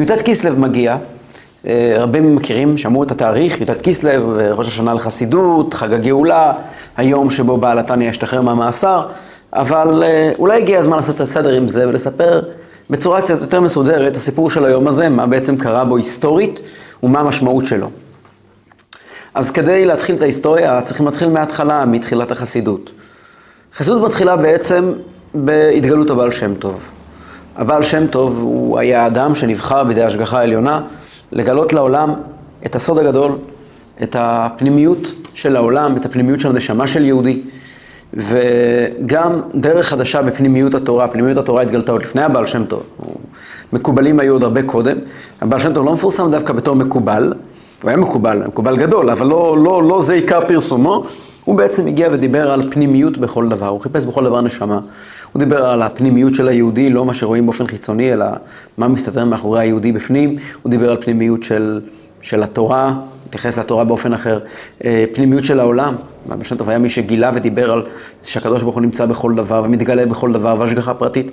י"ט כסלו מגיע, אה, רבים מכירים, שמעו את התאריך, י"ט כסלו, ראש השנה לחסידות, חג הגאולה, היום שבו בעל התניא ישתחרר מהמאסר, אבל אה, אולי הגיע הזמן לעשות את הסדר עם זה ולספר בצורה קצת יותר מסודרת הסיפור של היום הזה, מה בעצם קרה בו היסטורית ומה המשמעות שלו. אז כדי להתחיל את ההיסטוריה צריכים להתחיל מההתחלה, מתחילת החסידות. חסידות מתחילה בעצם בהתגלות הבעל שם טוב. הבעל שם טוב הוא היה אדם שנבחר בידי השגחה העליונה לגלות לעולם את הסוד הגדול, את הפנימיות של העולם, את הפנימיות של הנשמה של יהודי, וגם דרך חדשה בפנימיות התורה. פנימיות התורה התגלתה עוד לפני הבעל שם טוב. מקובלים היו עוד הרבה קודם. הבעל שם טוב לא מפורסם דווקא בתור מקובל, הוא היה מקובל, מקובל גדול, אבל לא, לא, לא זה עיקר פרסומו. הוא בעצם הגיע ודיבר על פנימיות בכל דבר, הוא חיפש בכל דבר נשמה. הוא דיבר על הפנימיות של היהודי, לא מה שרואים באופן חיצוני, אלא מה מסתתר מאחורי היהודי בפנים. הוא דיבר על פנימיות של, של התורה, התייחס לתורה באופן אחר. אה, פנימיות של העולם, שם טוב היה מי שגילה ודיבר על שהקדוש ברוך הוא נמצא בכל דבר ומתגלה בכל דבר והשגחה פרטית.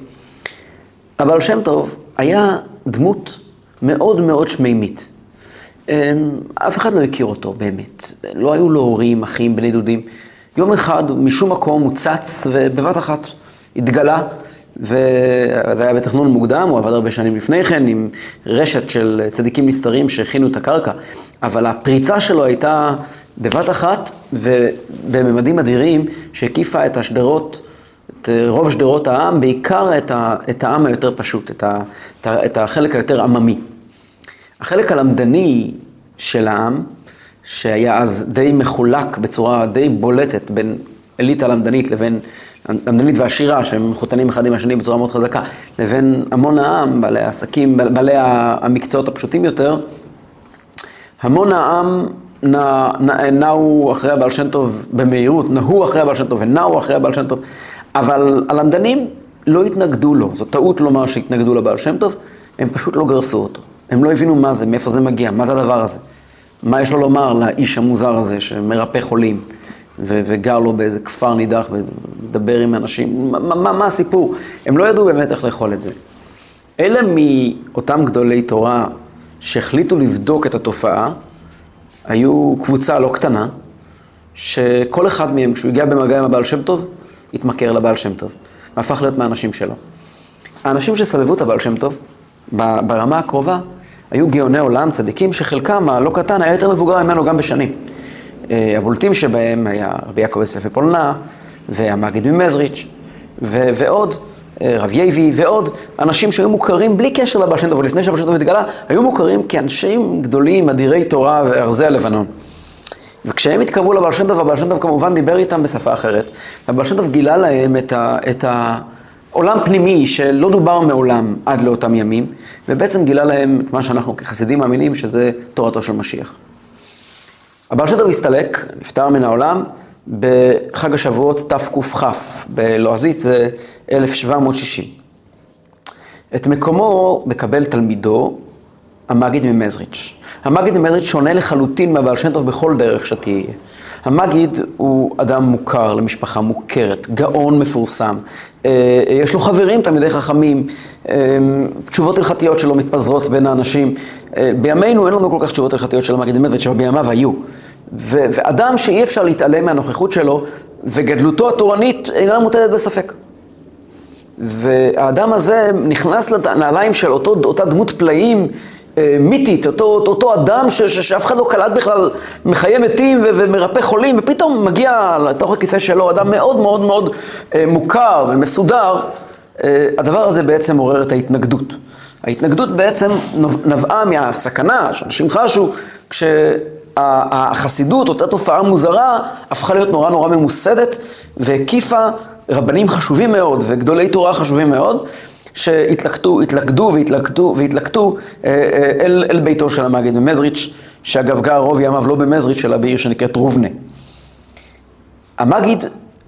הבעל שם טוב היה דמות מאוד מאוד שמימית. אמ, אף אחד לא הכיר אותו באמת. לא היו לו הורים, אחים, בני דודים. יום אחד, משום מקום, הוא צץ ובבת אחת התגלה, וזה היה בתכנון מוקדם, הוא עבד הרבה שנים לפני כן עם רשת של צדיקים נסתרים שהכינו את הקרקע, אבל הפריצה שלו הייתה בבת אחת ובממדים אדירים שהקיפה את השדרות, את רוב שדרות העם, בעיקר את, ה, את העם היותר פשוט, את, ה, את החלק היותר עממי. החלק הלמדני של העם, שהיה אז די מחולק בצורה די בולטת בין אליטה למדנית לבין, למדנית ועשירה, שהם מחותנים אחד עם השני בצורה מאוד חזקה, לבין המון העם, בעלי העסקים, בעלי המקצועות הפשוטים יותר, המון העם נע, נע, נעו אחרי הבעל שם טוב במהירות, נהו אחרי הבעל שם טוב ונעו אחרי הבעל שם טוב, אבל הלמדנים לא התנגדו לו, זו טעות לומר שהתנגדו לבעל שם טוב, הם פשוט לא גרסו אותו. הם לא הבינו מה זה, מאיפה זה מגיע, מה זה הדבר הזה. מה יש לו לומר לאיש המוזר הזה שמרפא חולים וגר לו באיזה כפר נידח ומדבר עם אנשים, מה, מה, מה הסיפור? הם לא ידעו באמת איך לאכול את זה. אלה מאותם גדולי תורה שהחליטו לבדוק את התופעה, היו קבוצה לא קטנה, שכל אחד מהם, כשהוא הגיע במגע עם הבעל שם טוב, התמכר לבעל שם טוב, והפך להיות מהאנשים שלו. האנשים שסבבו את הבעל שם טוב, ברמה הקרובה, היו גאוני עולם, צדיקים, שחלקם הלא קטן היה יותר מבוגר ממנו גם בשנים. אה, הבולטים שבהם היה רבי יעקב יוסף ופולנה, והמגיד ממזריץ', ו- ועוד, אה, רב יייבי, ועוד אנשים שהיו מוכרים בלי קשר לבעל שם טוב, לפני שהבעל שם טוב התגלה, היו מוכרים כאנשים גדולים, אדירי תורה וארזי הלבנון. וכשהם התקרבו לבעל שם טוב, הבעל שם טוב כמובן דיבר איתם בשפה אחרת, והבעל שם טוב גילה להם את ה... את ה עולם פנימי שלא דובר מעולם עד לאותם ימים, ובעצם גילה להם את מה שאנחנו כחסידים מאמינים שזה תורתו של משיח. הבעל טוב הסתלק, נפטר מן העולם, בחג השבועות תקכ, בלועזית זה 1760. את מקומו מקבל תלמידו, המגיד ממזריץ'. המגיד ממזריץ' שונה לחלוטין מהבעל שם טוב בכל דרך שתהיה. המגיד הוא אדם מוכר למשפחה מוכרת, גאון מפורסם, אה, יש לו חברים, תלמידי חכמים, אה, תשובות הלכתיות שלו מתפזרות בין האנשים. אה, בימינו אין לנו כל כך תשובות הלכתיות של המגיד באמת, אבל בימיו היו. ואדם שאי אפשר להתעלם מהנוכחות שלו, וגדלותו התורנית אינה מוטלת בספק. והאדם הזה נכנס לנעליים של אותו, אותה דמות פלאים אה, מיתית, אותו, אותו אדם ש, ש, שאף אחד לא קלט בכלל, מחיי מתים ו, ומרפא חולים, ופתאום מגיע לתוך הכיסא שלו אדם מאוד מאוד מאוד אה, מוכר ומסודר, אה, הדבר הזה בעצם עורר את ההתנגדות. ההתנגדות בעצם נבעה מהסכנה שאנשים חשו כשהחסידות, אותה תופעה מוזרה, הפכה להיות נורא נורא ממוסדת והקיפה רבנים חשובים מאוד וגדולי תורה חשובים מאוד. שהתלקטו, התלכדו והתלכדו והתלקטו אה, אה, אל, אל ביתו של המגיד במזריץ', שאגב גר רוב ימיו לא במזריץ', אלא בעיר שנקראת רובנה. המגיד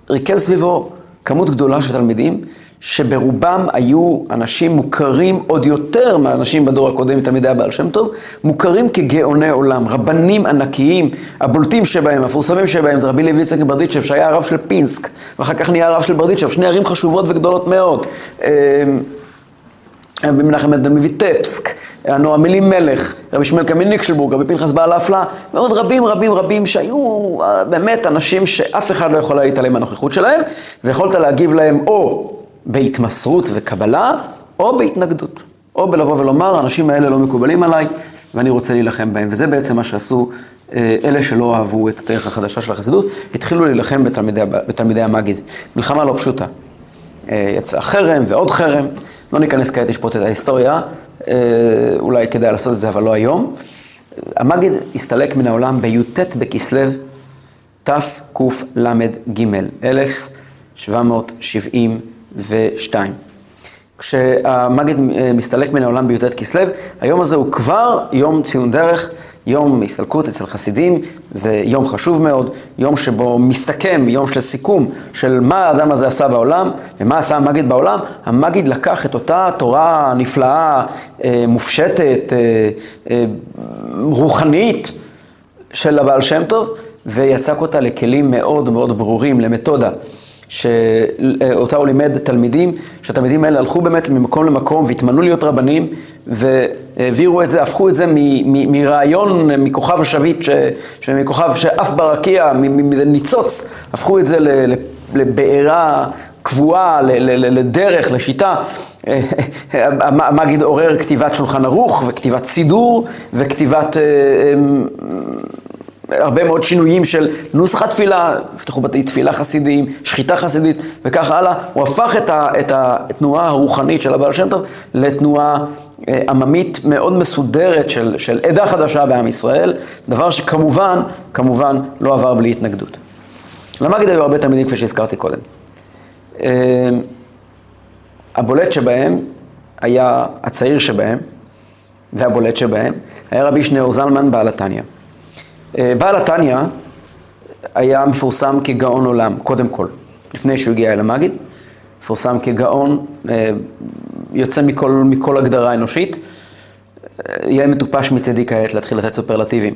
ריכז סביבו כמות גדולה של תלמידים, שברובם היו אנשים מוכרים עוד יותר מהאנשים בדור הקודם, תלמידי הבעל שם טוב, מוכרים כגאוני עולם, רבנים ענקיים, הבולטים שבהם, המפורסמים שבהם, זה רבי לוי יצחק ברדיצ'ב, שהיה הרב של פינסק, ואחר כך נהיה הרב של ברדיצ'ב, שני ערים חשובות וגדולות מאוד. רבי מנחם בן מויטפסק, הנועם אלימלך, רבי שמואל קמין ניקשלבורג, רבי פנחס בעל אפלה, ועוד רבים רבים רבים שהיו אה, באמת אנשים שאף אחד לא יכול היה להתעלם מהנוכחות שלהם, ויכולת להגיב להם או בהתמסרות וקבלה, או בהתנגדות. או בלבוא ולומר, האנשים האלה לא מקובלים עליי, ואני רוצה להילחם בהם. וזה בעצם מה שעשו אה, אלה שלא אהבו את הדרך החדשה של החסידות, התחילו להילחם בתלמידי, בתלמידי המגיד. מלחמה לא פשוטה. אה, יצא חרם ועוד חרם, לא ניכנס כעת לשפוט את ההיסטוריה, אה, אולי כדאי לעשות את זה, אבל לא היום. המגיד הסתלק מן העולם בי"ט בכסלו תקל"ג, 1772. כשהמגיד מסתלק מן העולם בי"ט כסלו, היום הזה הוא כבר יום ציון דרך, יום הסתלקות אצל חסידים, זה יום חשוב מאוד, יום שבו מסתכם, יום של סיכום של מה האדם הזה עשה בעולם ומה עשה המגיד בעולם. המגיד לקח את אותה תורה נפלאה, אה, מופשטת, אה, אה, רוחנית של הבעל שם טוב, ויצק אותה לכלים מאוד מאוד ברורים, למתודה. שאותה הוא לימד תלמידים, שהתלמידים האלה הלכו באמת ממקום למקום והתמנו להיות רבנים והעבירו את זה, הפכו את זה מרעיון, מכוכב השביט, מכוכב שעף ברקיע, מניצוץ, הפכו את זה לבעירה קבועה, לדרך, לשיטה. המגיד עורר כתיבת שולחן ערוך וכתיבת סידור וכתיבת אה, אמ, הרבה מאוד שינויים של נוסח התפילה, נפתחו בתי תפילה חסידיים, שחיטה חסידית וכך הלאה. הוא הפך את, ה, את התנועה הרוחנית של הבעל שם טוב לתנועה אה, עממית מאוד מסודרת של, של עדה חדשה בעם ישראל, דבר שכמובן, כמובן לא עבר בלי התנגדות. למגד היו הרבה תלמידים כפי שהזכרתי קודם. אה, הבולט שבהם היה הצעיר שבהם, והבולט שבהם, היה רבי שניאור זלמן בעל התניא. אה, בעל התניא היה מפורסם כגאון עולם, קודם כל, לפני שהוא הגיע אל המגיד, מפורסם כגאון, אה, יוצא מכל, מכל הגדרה אנושית. אה, יהיה מטופש מצידי כעת להתחיל לתת סופרלטיבים.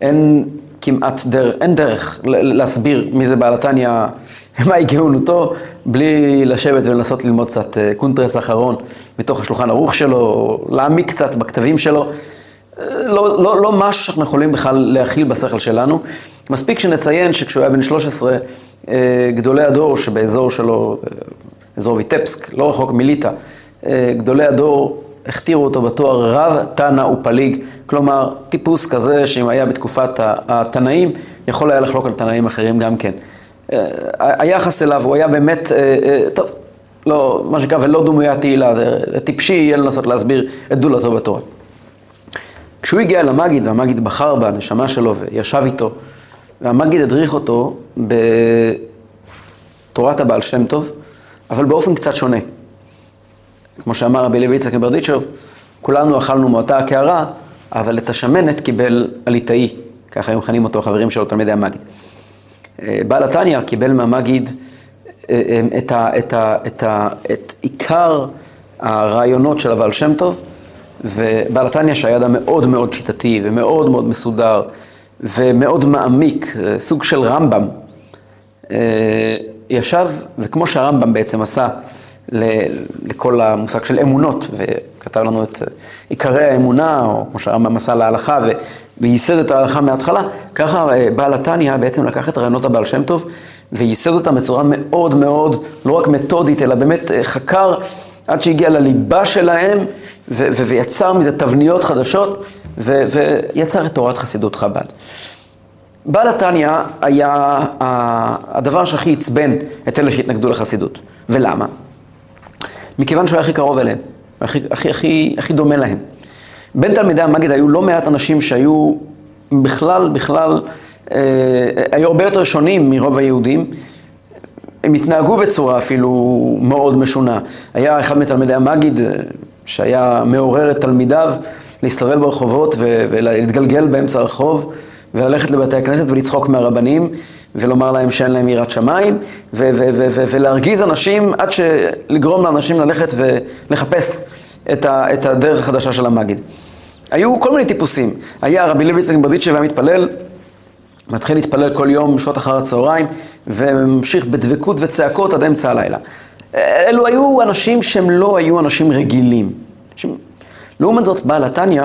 אין כמעט דרך, אין דרך להסביר מי זה בעל התניא, מהי גאונותו, בלי לשבת ולנסות ללמוד קצת קונטרס אחרון מתוך השולחן ערוך שלו, להעמיק קצת בכתבים שלו. לא, לא, לא משהו שאנחנו יכולים בכלל להכיל בשכל שלנו. מספיק שנציין שכשהוא היה בן 13, אה, גדולי הדור שבאזור שלו, אה, אזור ויטפסק, לא רחוק מליטא, אה, גדולי הדור הכתירו אותו בתואר רב תנא ופליג, כלומר טיפוס כזה שאם היה בתקופת התנאים, יכול היה לחלוק על תנאים אחרים גם כן. היחס אליו, הוא היה באמת, טוב, לא, מה שנקרא, ולא דמויה תהילה, טיפשי יהיה לנסות להסביר את דולתו בתורה. כשהוא הגיע למגיד, והמגיד בחר בנשמה שלו וישב איתו, והמגיד הדריך אותו בתורת הבעל שם טוב, אבל באופן קצת שונה. כמו שאמר רבי לוי יצחק מברדיצ'וב, כולנו אכלנו מאותה הקערה, אבל את השמנת קיבל הליטאי, ככה היו מכנים אותו החברים שלו, תלמידי המגיד. אה, בעל התניא קיבל מהמגיד אה, אה, את, ה, את, ה, את, ה, את עיקר הרעיונות של הבעל שם טוב, ובעל התניא שהיה אדם מאוד מאוד שיטתי ומאוד מאוד מסודר ומאוד מעמיק, אה, סוג של רמב"ם, אה, ישב, וכמו שהרמב"ם בעצם עשה לכל המושג של אמונות, וכתב לנו את אה, עיקרי האמונה, או כמו שהרמב"ם עשה להלכה, וייסד את ההלכה מההתחלה, ככה בעל התניא בעצם לקח את רעיונות הבעל שם טוב, וייסד אותם בצורה מאוד מאוד, לא רק מתודית, אלא באמת חקר עד שהגיע לליבה שלהם, ו- ו- ויצר מזה תבניות חדשות, ו- ויצר את תורת חסידות חב"ד. בעל התניא היה הדבר שהכי עצבן את אלה שהתנגדו לחסידות. ולמה? מכיוון שהוא היה הכי קרוב אליהם, הכי, הכי, הכי, הכי דומה להם. בין תלמידי המגיד היו לא מעט אנשים שהיו בכלל, בכלל, אה, היו הרבה יותר שונים מרוב היהודים, הם התנהגו בצורה אפילו מאוד משונה. היה אחד מתלמידי המגיד אה, שהיה מעורר את תלמידיו להסתובב ברחובות ולהתגלגל באמצע הרחוב וללכת לבתי הכנסת ולצחוק מהרבנים ולומר להם שאין להם יראת שמיים ולהרגיז אנשים עד לגרום לאנשים ללכת ולחפש את הדרך החדשה של המגיד. היו כל מיני טיפוסים. היה רבי לוי יצחק והיה מתפלל מתחיל להתפלל כל יום שעות אחר הצהריים, וממשיך בדבקות וצעקות עד אמצע הלילה. אלו היו אנשים שהם לא היו אנשים רגילים. לעומת זאת, בעל התניא,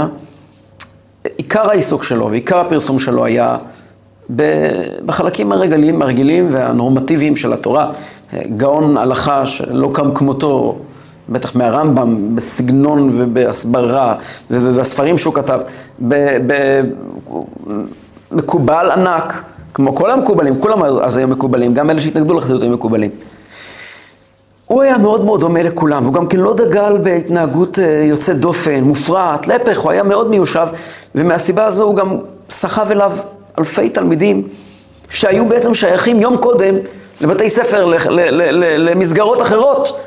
עיקר העיסוק שלו ועיקר הפרסום שלו היה בחלקים הרגילים, הרגילים והנורמטיביים של התורה. גאון הלכה שלא קם כמותו, בטח מהרמב"ם, בסגנון ובהסברה, ובספרים שהוא כתב, מקובל ענק, כמו כל המקובלים, כולם אז היו מקובלים, גם אלה שהתנגדו לחסידות היו מקובלים. הוא היה מאוד מאוד דומה לכולם, והוא גם כן לא דגל בהתנהגות אה, יוצאת דופן, מופרעת, להפך, הוא היה מאוד מיושב, ומהסיבה הזו הוא גם סחב אליו אלפי תלמידים שהיו בעצם שייכים יום קודם לבתי ספר, למסגרות אחרות,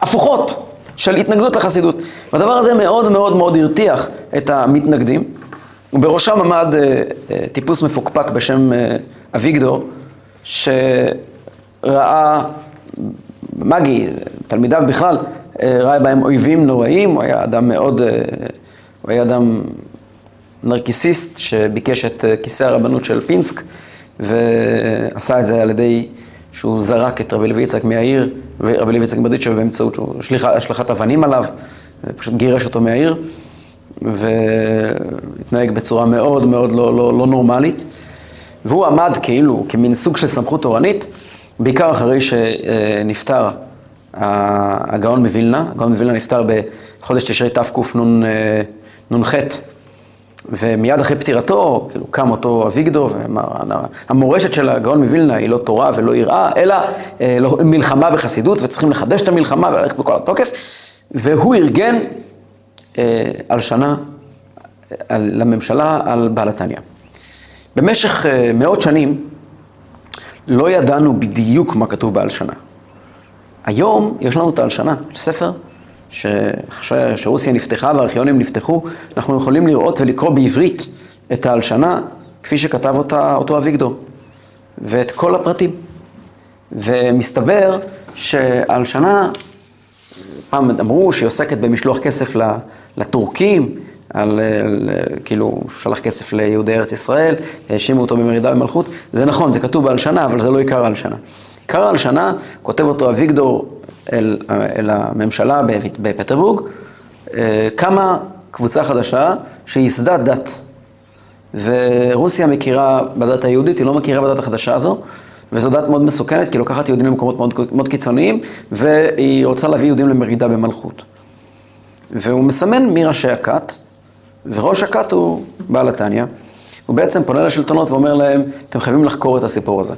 הפוכות, של התנגדות לחסידות. והדבר הזה מאוד מאוד מאוד הרתיח את המתנגדים, ובראשם עמד אה, אה, טיפוס מפוקפק בשם אביגדור, שראה מגי, תלמידיו בכלל, אה, ראה בהם אויבים נוראים, הוא היה אדם מאוד, אה, הוא היה אדם נרקיסיסט שביקש את אה, כיסא הרבנות של פינסק ועשה את זה על ידי שהוא זרק את רבי לוי יצחק מהעיר, ורבי לוי יצחק ברדיצ'וב באמצעות השלכת אבנים עליו, ופשוט גירש אותו מהעיר, והתנהג בצורה מאוד מאוד לא, לא, לא נורמלית. והוא עמד כאילו כמין סוג של סמכות תורנית. בעיקר אחרי שנפטר הגאון מווילנה, הגאון מווילנה נפטר בחודש תשרי תקנ"ח, ומיד אחרי פטירתו, כאילו קם אותו אביגדור ואמר, המורשת של הגאון מווילנה היא לא תורה ולא יראה, אלא אה, לא, מלחמה בחסידות, וצריכים לחדש את המלחמה וללכת בכל התוקף, והוא ארגן אה, על שנה על, לממשלה על בעל התניא. במשך אה, מאות שנים, לא ידענו בדיוק מה כתוב בהלשנה. היום יש לנו את ההלשנה, ספר שאחרי שרוסיה נפתחה והארכיונים נפתחו, אנחנו יכולים לראות ולקרוא בעברית את ההלשנה כפי שכתב אותה אותו אביגדור, ואת כל הפרטים. ומסתבר שההלשנה, פעם אמרו שהיא עוסקת במשלוח כסף לטורקים, על, על כאילו, הוא שלח כסף ליהודי ארץ ישראל, האשימו אותו במרידה במלכות. זה נכון, זה כתוב בהלשנה, אבל זה לא עיקר ההלשנה. עיקר ההלשנה, כותב אותו אביגדור אל, אל הממשלה בפטרבורג, אה, קמה קבוצה חדשה שייסדה דת. ורוסיה מכירה בדת היהודית, היא לא מכירה בדת החדשה הזו, וזו דת מאוד מסוכנת, כי היא לוקחת יהודים למקומות מאוד, מאוד קיצוניים, והיא רוצה להביא יהודים למרידה במלכות. והוא מסמן מי ראשי הכת, וראש הכת הוא בעל התניא, הוא בעצם פונה לשלטונות ואומר להם, אתם חייבים לחקור את הסיפור הזה.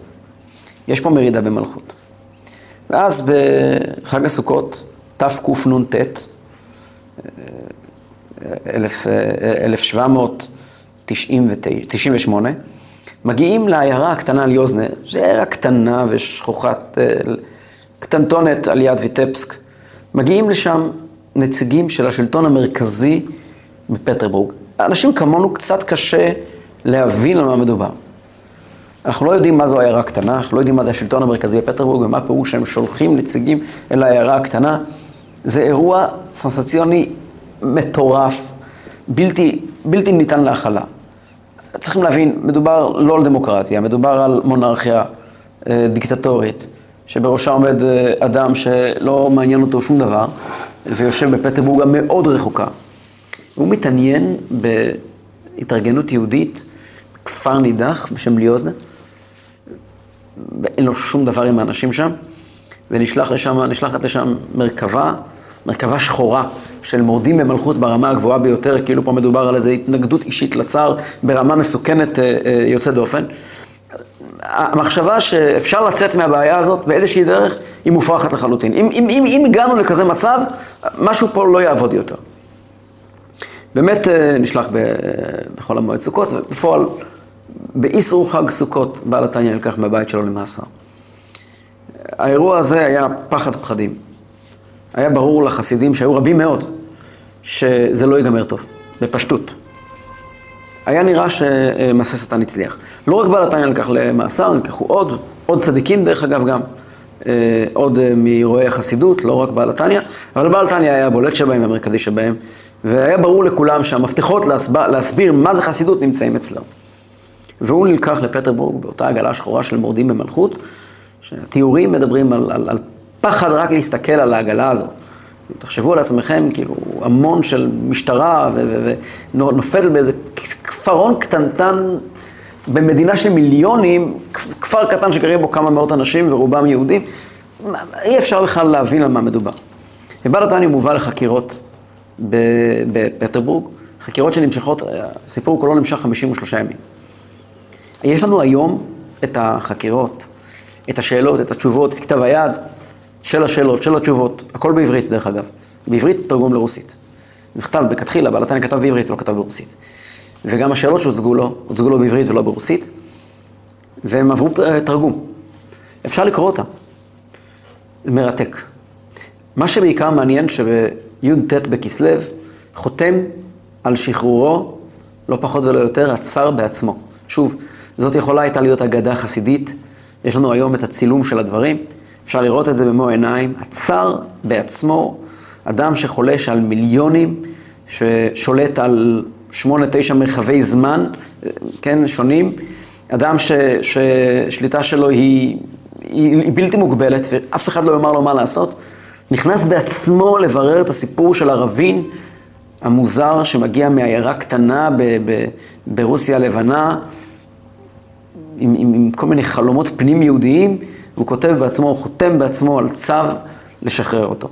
יש פה מרידה במלכות. ואז בחג הסוכות, תקנ"ט, 1798, מגיעים לעיירה הקטנה על יוזנה, זו עיירה קטנה ושכוחת, אה, קטנטונת על יד ויטפסק. מגיעים לשם נציגים של השלטון המרכזי בפטרבורג. אנשים כמונו קצת קשה להבין על מה מדובר. אנחנו לא יודעים מה זו עיירה קטנה, אנחנו לא יודעים מה זה השלטון המרכזי בפטרבורג ומה פירוש שהם שולחים נציגים אל העיירה הקטנה. זה אירוע סנסציוני מטורף, בלתי, בלתי ניתן להכלה. צריכים להבין, מדובר לא על דמוקרטיה, מדובר על מונרכיה אה, דיקטטורית, שבראשה עומד אה, אדם שלא מעניין אותו שום דבר, ויושב בפטרבורג המאוד רחוקה. הוא מתעניין בהתארגנות יהודית בכפר נידח בשם ליאוזנה, ואין לו שום דבר עם האנשים שם, ונשלחת לשם, לשם מרכבה, מרכבה שחורה של מורדים במלכות ברמה הגבוהה ביותר, כאילו פה מדובר על איזו התנגדות אישית לצער ברמה מסוכנת אה, אה, יוצאת דופן. המחשבה שאפשר לצאת מהבעיה הזאת באיזושהי דרך היא מופרכת לחלוטין. אם, אם, אם, אם הגענו לכזה מצב, משהו פה לא יעבוד יותר. באמת אה, נשלח בחול המועד סוכות, ובפועל באיסרו חג סוכות בעל התניא נלקח מהבית שלו למאסר. האירוע הזה היה פחד פחדים. היה ברור לחסידים, שהיו רבים מאוד, שזה לא ייגמר טוב, בפשטות. היה נראה שמעשה שטן הצליח. לא רק בעל התניא נלקח למאסר, נלקחו עוד, עוד צדיקים דרך אגב גם, אה, עוד אה, מרואי החסידות, לא רק בעל התניא, אבל בעל התניא היה הבולט שבהם והמרכזי שבהם, והיה ברור לכולם שהמפתחות להסבר, להסביר מה זה חסידות נמצאים אצלו. והוא נלקח לפטרבורג באותה עגלה שחורה של מורדים במלכות, שהתיאורים מדברים על, על, על פחד רק להסתכל על העגלה הזו. תחשבו על עצמכם, כאילו, המון של משטרה ונופל באיזה כפרון קטנטן במדינה של מיליונים, כפר קטן שגרים בו כמה מאות אנשים ורובם יהודים, אי אפשר בכלל להבין על מה מדובר. ובעל התניא מובא לחקירות בפטרבורג, חקירות שנמשכות, הסיפור כולו נמשך 53 ימים. יש לנו היום את החקירות, את השאלות, את התשובות, את כתב היד של השאלות, של התשובות, הכל בעברית דרך אגב. בעברית תרגום לרוסית. נכתב בכתחילה, בעל התניא כתב בעברית, לא כתב ברוסית. וגם השאלות שהוצגו לו, הוצגו לו בעברית ולא ברוסית, והם עברו תרגום. אפשר לקרוא אותם. מרתק. מה שבעיקר מעניין שבי"ט בכסלו חותם על שחרורו, לא פחות ולא יותר, הצר בעצמו. שוב, זאת יכולה הייתה להיות אגדה חסידית, יש לנו היום את הצילום של הדברים, אפשר לראות את זה במו עיניים. הצר בעצמו, אדם שחולש על מיליונים, ששולט על שמונה, תשע מרחבי זמן, כן, שונים, אדם ש, ששליטה שלו היא, היא, היא בלתי מוגבלת ואף אחד לא יאמר לו מה לעשות, נכנס בעצמו לברר את הסיפור של הרבין המוזר שמגיע מעיירה קטנה ב, ב, ברוסיה הלבנה, עם, עם, עם כל מיני חלומות פנים יהודיים, והוא כותב בעצמו, הוא חותם בעצמו על צו לשחרר אותו.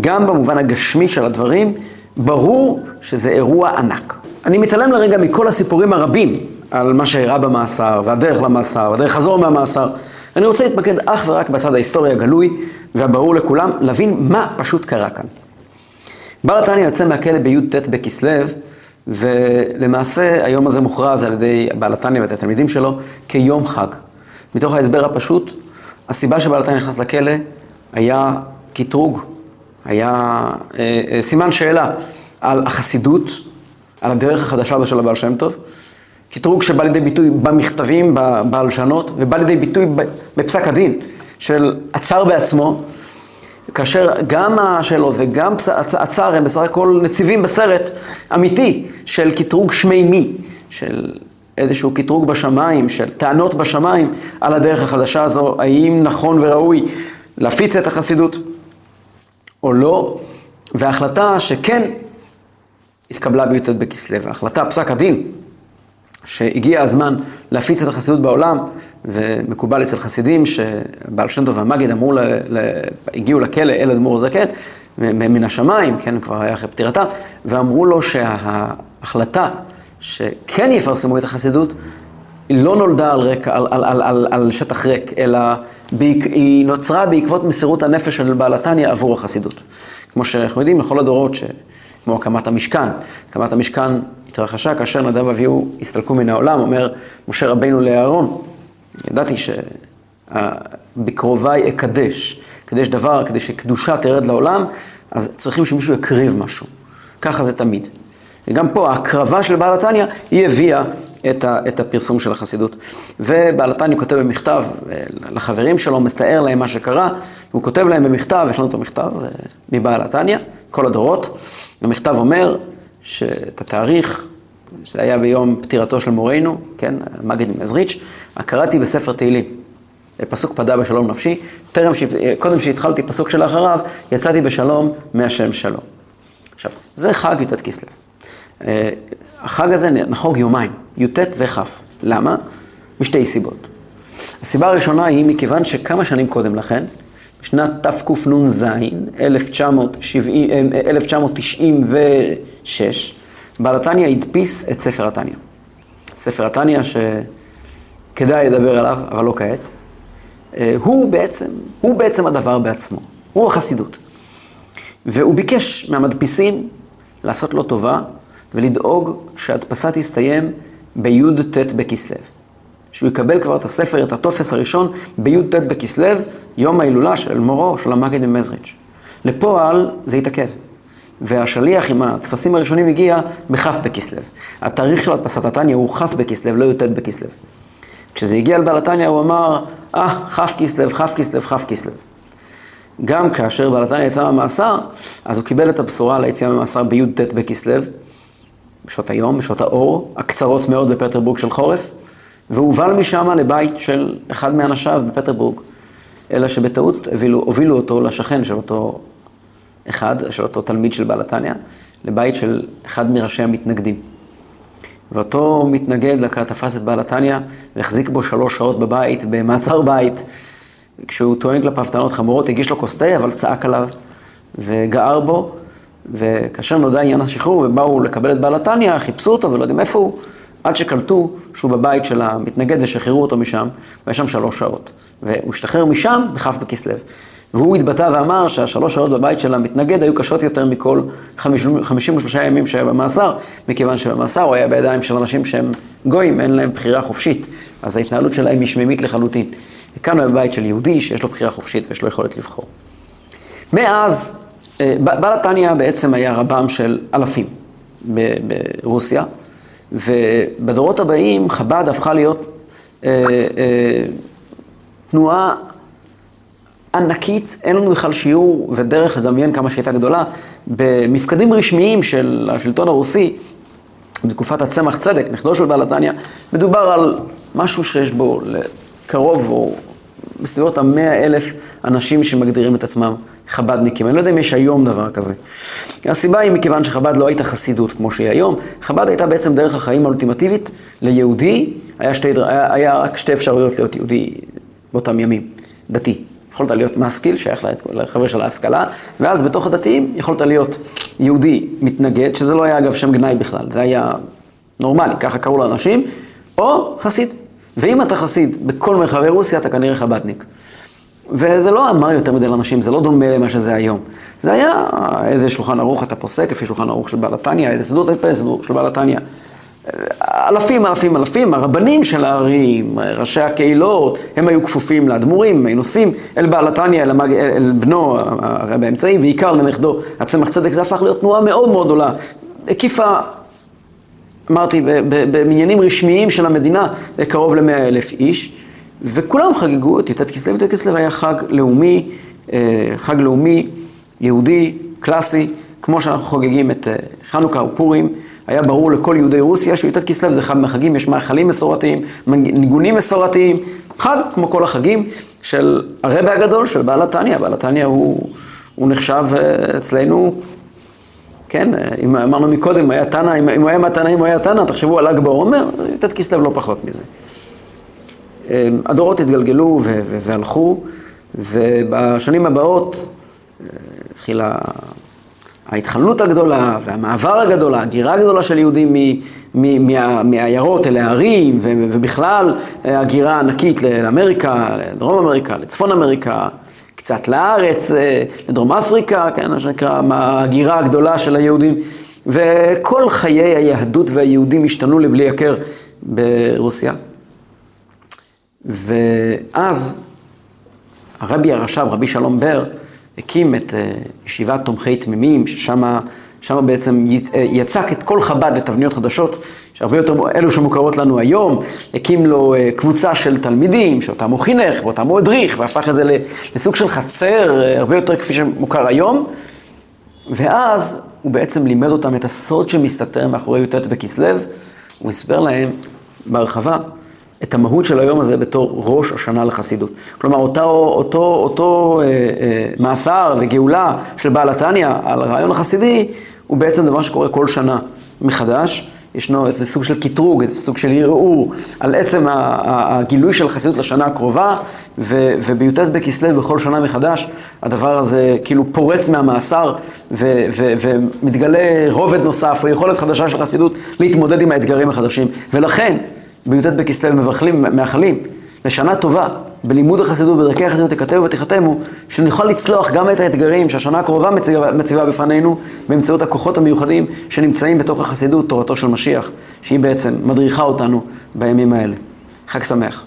גם במובן הגשמי של הדברים, ברור שזה אירוע ענק. אני מתעלם לרגע מכל הסיפורים הרבים על מה שאירע במאסר, והדרך למאסר, והדרך חזור מהמאסר. אני רוצה להתמקד אך ורק בצד ההיסטורי הגלוי והברור לכולם, להבין מה פשוט קרה כאן. בעל התניא יוצא מהכלא בי"ט בכסלו, ולמעשה היום הזה מוכרז על ידי בעל התניא ואת התלמידים שלו כיום חג. מתוך ההסבר הפשוט, הסיבה שבעל התניא נכנס לכלא היה קטרוג היה אה, אה, סימן שאלה על החסידות, על הדרך החדשה הזו של הבעל שם טוב, קטרוג שבא לידי ביטוי במכתבים, בהלשנות, ובא לידי ביטוי בפסק הדין של הצר בעצמו, כאשר גם השאלות וגם הצער הם בסך הכל נציבים בסרט אמיתי של קטרוג שמי מי, של איזשהו קטרוג בשמיים, של טענות בשמיים על הדרך החדשה הזו, האם נכון וראוי להפיץ את החסידות. או לא, וההחלטה שכן התקבלה בי"ט בכסלו, ההחלטה, פסק הדין, שהגיע הזמן להפיץ את החסידות בעולם, ומקובל אצל חסידים שבעל שם טוב והמגיד אמרו, ל, ל, הגיעו לכלא אל אדמו"ר זקן, מן השמיים, כן, כבר היה אחרי פטירתה, ואמרו לו שההחלטה שכן יפרסמו את החסידות, היא לא נולדה על, רקע, על, על, על, על, על שטח ריק, אלא היא נוצרה בעקבות מסירות הנפש של בעל התניא עבור החסידות. כמו שאנחנו יודעים, לכל הדורות, ש... כמו הקמת המשכן, הקמת המשכן התרחשה כאשר נדב ואביהו הסתלקו מן העולם, אומר משה רבינו לאהרון, ידעתי שבקרוביי אקדש, קדש דבר, כדי שקדושה תרד לעולם, אז צריכים שמישהו יקריב משהו. ככה זה תמיד. וגם פה ההקרבה של בעל התניא, היא הביאה את, ה, את הפרסום של החסידות. ובעל התניא כותב במכתב לחברים שלו, מתאר להם מה שקרה, הוא כותב להם במכתב, יש לנו את המכתב אה, מבעל התניא, כל הדורות. המכתב אומר שאת התאריך, שזה היה ביום פטירתו של מורנו, כן, מגיד ממזריץ', קראתי בספר תהילים. פסוק פדה בשלום נפשי, טרם ש... קודם שהתחלתי פסוק שלאחריו, יצאתי בשלום מהשם שלום. עכשיו, זה חג י"ט כסלו. אה, החג הזה נחוג יומיים, י"ט וכ'. למה? משתי סיבות. הסיבה הראשונה היא מכיוון שכמה שנים קודם לכן, בשנת תקנ"ז, 1996, בעל התניא הדפיס את ספר התניא. ספר התניא שכדאי לדבר עליו, אבל לא כעת. אה, הוא בעצם, הוא בעצם הדבר בעצמו, הוא החסידות. והוא ביקש מהמדפיסים לעשות לו טובה ולדאוג שההדפסה תסתיים בי"ט בכסלו. שהוא יקבל כבר את הספר, את הטופס הראשון, בי"ט בכסלו, יום ההילולה של מורו, של המגד ממזריץ'. לפועל זה התעכב. והשליח עם הטפסים הראשונים הגיע בכ' בכסלו. התאריך של הדפסת התניא הוא כ' בכסלו, לא י"ט בכסלו. כשזה הגיע לבעל התניא הוא אמר, אה, כ' כסלו, כ' כסלו, כ' כסלו. גם כאשר בעל התניא יצא מהמאסר, אז הוא קיבל את הבשורה ליציאה מהמאסר בי"ט בכסלו, בשעות היום, בשעות האור, הקצרות מאוד בפטרבורג של חורף, והובל משם לבית של אחד מאנשיו בפטרבורג. אלא שבטעות הובילו, הובילו אותו לשכן של אותו אחד, של אותו תלמיד של בעל התניא, לבית של אחד מראשי המתנגדים. ואותו מתנגד תפס את בעל התניא והחזיק בו שלוש שעות בבית, במעצר בית. כשהוא טוען כלפיו טענות חמורות, הגיש לו כוס תה, אבל צעק עליו וגער בו. וכאשר נודע עניין השחרור ובאו לקבל את בעל התניא, חיפשו אותו ולא יודעים איפה הוא, עד שקלטו שהוא בבית של המתנגד ושחררו אותו משם, והיה שם שלוש שעות. והוא השתחרר משם בכ' בכסלו. והוא התבטא ואמר שהשלוש שעות בבית של המתנגד היו קשות יותר מכל 53 ימים שהיה במאסר, מכיוון שבמאסר הוא היה בידיים של אנשים שהם גויים, אין להם בחירה חופשית, אז ההתנהלות שלהם היא שממית לחלוטין. וכאן הוא בבית של יהודי שיש לו בחירה חופשית ויש לו יכולת לבחור. מאז, אה, בעל התניא בעצם היה רבם של אלפים ברוסיה, ובדורות הבאים חב"ד הפכה להיות אה, אה, תנועה ענקית, אין לנו בכלל שיעור ודרך לדמיין כמה שהייתה גדולה. במפקדים רשמיים של השלטון הרוסי, בתקופת הצמח צדק, נכדו של בעל התניא, מדובר על משהו שיש בו קרוב או בסביבות המאה אלף אנשים שמגדירים את עצמם חב"דניקים. אני לא יודע אם יש היום דבר כזה. הסיבה היא מכיוון שחב"ד לא הייתה חסידות כמו שהיא היום, חב"ד הייתה בעצם דרך החיים האולטימטיבית ליהודי, היה, שתי, היה, היה רק שתי אפשרויות להיות יהודי באותם ימים, דתי. יכולת להיות משכיל, שייך לחבר של ההשכלה, ואז בתוך הדתיים יכולת להיות יהודי מתנגד, שזה לא היה אגב שם גנאי בכלל, זה היה נורמלי, ככה קראו לאנשים, או חסיד. ואם אתה חסיד בכל מרחבי רוסיה, אתה כנראה חב"דניק. וזה לא אמר יותר מדי לאנשים, זה לא דומה למה שזה היום. זה היה איזה שולחן ערוך אתה פוסק, לפי שולחן ערוך של בעל התניא, איזה סדות איזה סדות של בעל התניא. אלפים, אלפים, אלפים, הרבנים של הערים, ראשי הקהילות, הם היו כפופים לאדמו"רים, היו נוסעים אל בעל התניא, אל, המג... אל בנו הרב האמצעי, בעיקר לנכדו הצמח צדק, זה הפך להיות תנועה מאוד מאוד גדולה, הקיפה, אמרתי, במניינים רשמיים של המדינה, קרוב למאה אלף איש, וכולם חגגו את י"ט כסלו, י"ט כסלו היה חג לאומי, אה, חג לאומי, יהודי, קלאסי, כמו שאנחנו חוגגים את אה, חנוכה ופורים. היה ברור לכל יהודי רוסיה שי"ט כסלו זה אחד מהחגים, יש מאכלים מסורתיים, ניגונים מסורתיים, חג כמו כל החגים של הרבה הגדול, של בעל התניא, בעל התניא הוא, הוא נחשב אה, אצלנו, כן, אם אמרנו מקודם, היה תנא, אם, אם הוא היה מהתנא, אם הוא היה תנא, תחשבו על ל"ג בעומר, י"ט כסלו לא פחות מזה. אה, הדורות התגלגלו והלכו, ובשנים הבאות אה, התחילה ההתחלנות הגדולה והמעבר הגדול, ההגירה הגדולה של יהודים מעיירות אל הערים, ובכלל הגירה ענקית לאמריקה, לדרום אמריקה, לצפון אמריקה, קצת לארץ, אה, לדרום אפריקה, כן, מה שנקרא, ההגירה הגדולה של היהודים. וכל חיי היהדות והיהודים השתנו לבלי הכר ברוסיה. ואז הרבי הרש"ב, רבי שלום בר, הקים את אה, ישיבת תומכי תמימים, ששם שם בעצם אה, יצק את כל חב"ד לתבניות חדשות, שהרבה יותר אלו שמוכרות לנו היום, הקים לו אה, קבוצה של תלמידים, שאותם הוא חינך ואותם הוא הדריך, והפך את זה לסוג של חצר, הרבה יותר כפי שמוכר היום, ואז הוא בעצם לימד אותם את הסוד שמסתתר מאחורי י"ט בכסלו, הוא הסבר להם בהרחבה את המהות של היום הזה בתור ראש השנה לחסידות. כלומר, אותו, אותו, אותו אה, אה, מאסר וגאולה של בעל התניא על הרעיון החסידי, הוא בעצם דבר שקורה כל שנה מחדש. ישנו איזה סוג של קטרוג, איזה סוג של ערעור על עצם הגילוי של החסידות לשנה הקרובה, ובי"ט בכסלו בכל שנה מחדש, הדבר הזה כאילו פורץ מהמאסר ומתגלה רובד נוסף או יכולת חדשה של חסידות להתמודד עם האתגרים החדשים. ולכן, בי"ט בכסלו מברכלים, מאחלים לשנה טובה בלימוד החסידות, בדרכי החסידות תכתבו ותחתמו, שנוכל לצלוח גם את האתגרים שהשנה הקרובה מציבה, מציבה בפנינו באמצעות הכוחות המיוחדים שנמצאים בתוך החסידות, תורתו של משיח, שהיא בעצם מדריכה אותנו בימים האלה. חג שמח.